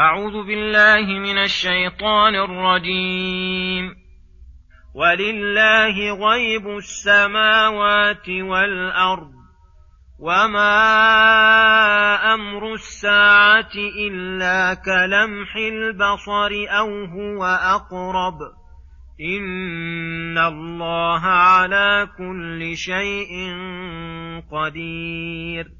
أعوذ بالله من الشيطان الرجيم. ولله غيب السماوات والأرض وما أمر الساعة إلا كلمح البصر أو هو أقرب. إن الله على كل شيء قدير.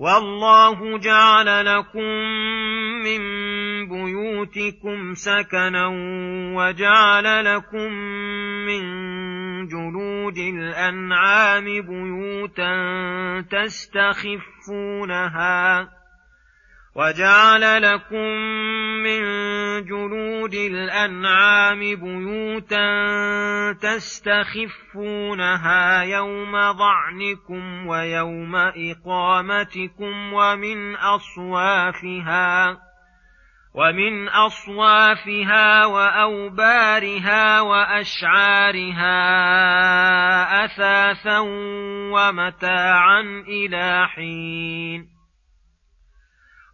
والله جعل لكم من بيوتكم سكنا وجعل لكم من جلود الأنعام بيوتا تستخفونها وجعل لكم من جلود الأنعام بيوتا تستخفونها يوم ظعنكم ويوم إقامتكم ومن أصوافها ومن أصوافها وأوبارها وأشعارها أثاثا ومتاعا إلى حين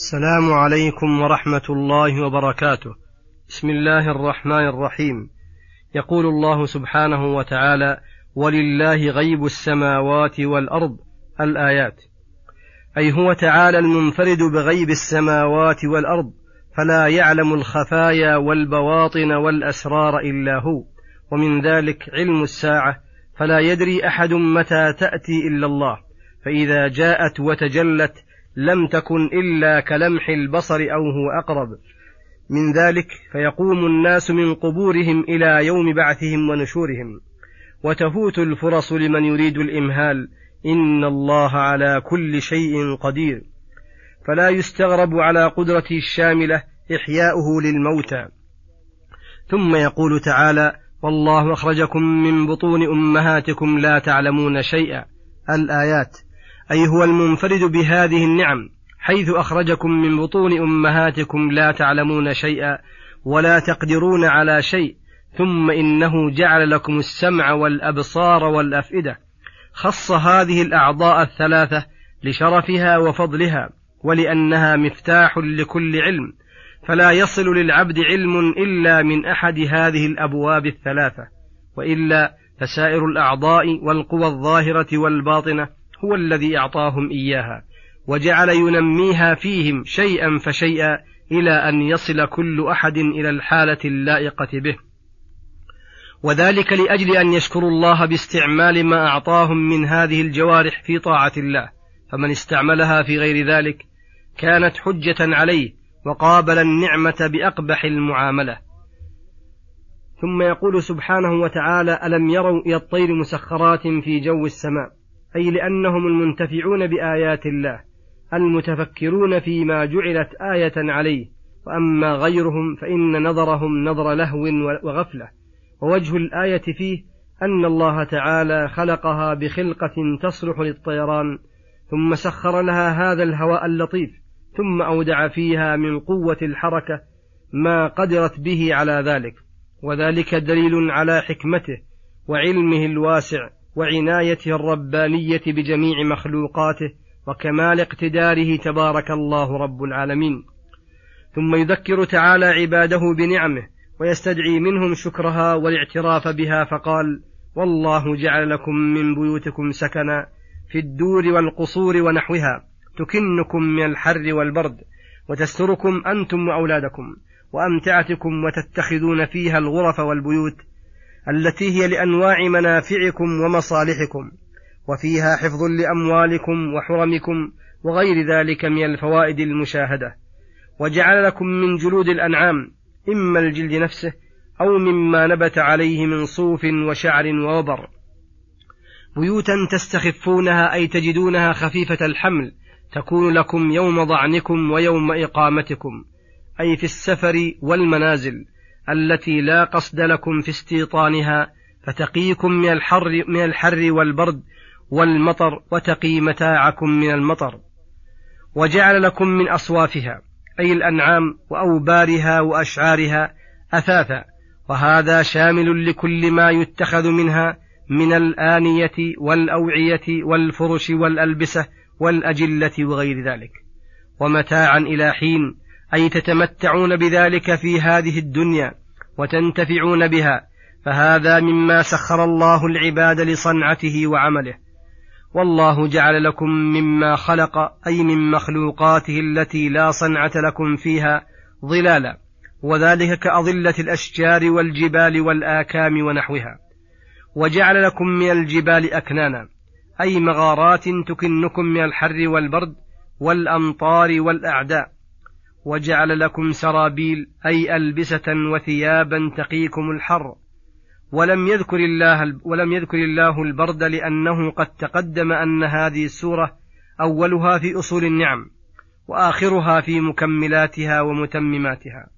السلام عليكم ورحمة الله وبركاته. بسم الله الرحمن الرحيم. يقول الله سبحانه وتعالى: ولله غيب السماوات والأرض الآيات. أي هو تعالى المنفرد بغيب السماوات والأرض، فلا يعلم الخفايا والبواطن والأسرار إلا هو، ومن ذلك علم الساعة، فلا يدري أحد متى تأتي إلا الله، فإذا جاءت وتجلت لم تكن إلا كلمح البصر أو هو أقرب. من ذلك فيقوم الناس من قبورهم إلى يوم بعثهم ونشورهم. وتفوت الفرص لمن يريد الإمهال. إن الله على كل شيء قدير. فلا يستغرب على قدرته الشاملة إحياؤه للموتى. ثم يقول تعالى والله أخرجكم من بطون أمهاتكم لا تعلمون شيئا. الآيات. أي هو المنفرد بهذه النعم حيث أخرجكم من بطون أمهاتكم لا تعلمون شيئا ولا تقدرون على شيء ثم إنه جعل لكم السمع والأبصار والأفئدة. خص هذه الأعضاء الثلاثة لشرفها وفضلها ولأنها مفتاح لكل علم فلا يصل للعبد علم إلا من أحد هذه الأبواب الثلاثة وإلا فسائر الأعضاء والقوى الظاهرة والباطنة هو الذي أعطاهم إياها وجعل ينميها فيهم شيئا فشيئا إلى أن يصل كل أحد إلى الحالة اللائقة به. وذلك لأجل أن يشكروا الله باستعمال ما أعطاهم من هذه الجوارح في طاعة الله. فمن استعملها في غير ذلك كانت حجة عليه وقابل النعمة بأقبح المعاملة. ثم يقول سبحانه وتعالى ألم يروا إلى الطير مسخرات في جو السماء؟ أي لأنهم المنتفعون بآيات الله المتفكرون فيما جعلت آية عليه. وأما غيرهم فإن نظرهم نظر لهو وغفلة. ووجه الآية فيه أن الله تعالى خلقها بخلقة تصلح للطيران ثم سخر لها هذا الهواء اللطيف ثم أودع فيها من قوة الحركة ما قدرت به على ذلك. وذلك دليل على حكمته وعلمه الواسع. وعنايته الربانية بجميع مخلوقاته وكمال اقتداره تبارك الله رب العالمين. ثم يذكر تعالى عباده بنعمه ويستدعي منهم شكرها والاعتراف بها فقال والله جعل لكم من بيوتكم سكنا في الدور والقصور ونحوها تكنكم من الحر والبرد وتستركم أنتم وأولادكم وأمتعتكم وتتخذون فيها الغرف والبيوت التي هي لأنواع منافعكم ومصالحكم وفيها حفظ لأموالكم وحرمكم وغير ذلك من الفوائد المشاهدة. وجعل لكم من جلود الأنعام إما الجلد نفسه أو مما نبت عليه من صوف وشعر ووبر. بيوتا تستخفونها أي تجدونها خفيفة الحمل تكون لكم يوم ضعنكم ويوم إقامتكم أي في السفر والمنازل. التي لا قصد لكم في استيطانها فتقيكم من الحر من الحر والبرد والمطر وتقي متاعكم من المطر. وجعل لكم من أصوافها أي الأنعام وأوبارها وأشعارها أثاثا. وهذا شامل لكل ما يتخذ منها من الآنية والأوعية والفرش والألبسة والأجلة وغير ذلك. ومتاعا إلى حين أي تتمتعون بذلك في هذه الدنيا وتنتفعون بها فهذا مما سخر الله العباد لصنعته وعمله. والله جعل لكم مما خلق أي من مخلوقاته التي لا صنعة لكم فيها ظلالا وذلك كأظلة الأشجار والجبال والآكام ونحوها. وجعل لكم من الجبال أكنانا أي مغارات تكنكم من الحر والبرد والأمطار والأعداء. وجعل لكم سرابيل أي ألبسة وثيابا تقيكم الحر. ولم يذكر الله ولم يذكر الله البرد لأنه قد تقدم أن هذه السورة أولها في أصول النعم وآخرها في مكملاتها ومتمماتها.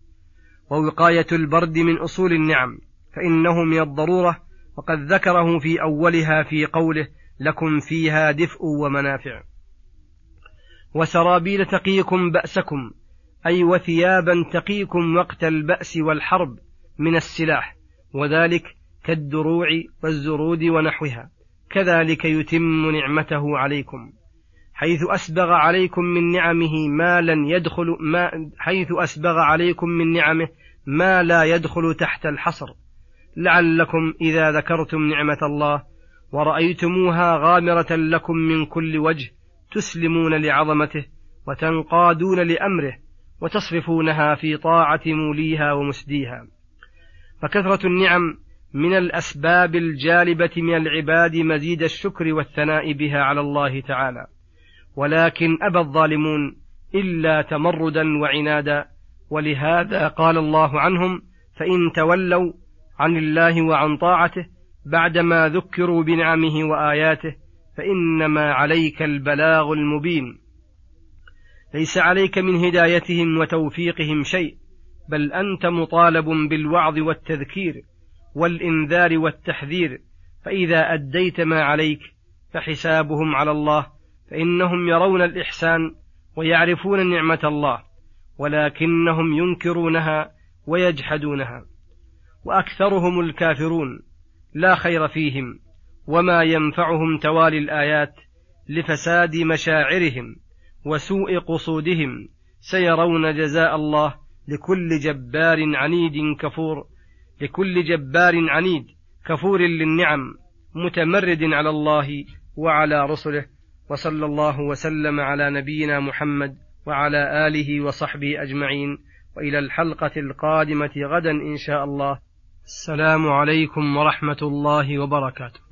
ووقاية البرد من أصول النعم فإنه من الضرورة وقد ذكره في أولها في قوله لكم فيها دفء ومنافع. وسرابيل تقيكم بأسكم أي وثيابا تقيكم وقت البأس والحرب من السلاح وذلك كالدروع والزرود ونحوها. كذلك يتم نعمته عليكم. حيث أسبغ عليكم من نعمه ما لن يدخل ما حيث أسبغ عليكم من نعمه ما لا يدخل تحت الحصر. لعلكم إذا ذكرتم نعمة الله ورأيتموها غامرة لكم من كل وجه تسلمون لعظمته وتنقادون لأمره وتصرفونها في طاعة موليها ومسديها. فكثرة النعم من الأسباب الجالبة من العباد مزيد الشكر والثناء بها على الله تعالى. ولكن أبى الظالمون إلا تمردا وعنادا. ولهذا قال الله عنهم فإن تولوا عن الله وعن طاعته بعدما ذكروا بنعمه وآياته فإنما عليك البلاغ المبين. ليس عليك من هدايتهم وتوفيقهم شيء بل أنت مطالب بالوعظ والتذكير والإنذار والتحذير فإذا أديت ما عليك فحسابهم على الله فإنهم يرون الإحسان ويعرفون نعمة الله ولكنهم ينكرونها ويجحدونها. وأكثرهم الكافرون لا خير فيهم وما ينفعهم توالي الآيات لفساد مشاعرهم. وسوء قصودهم سيرون جزاء الله لكل جبار عنيد كفور لكل جبار عنيد كفور للنعم متمرد على الله وعلى رسله وصلى الله وسلم على نبينا محمد وعلى آله وصحبه أجمعين وإلى الحلقة القادمة غدا إن شاء الله. السلام عليكم ورحمة الله وبركاته.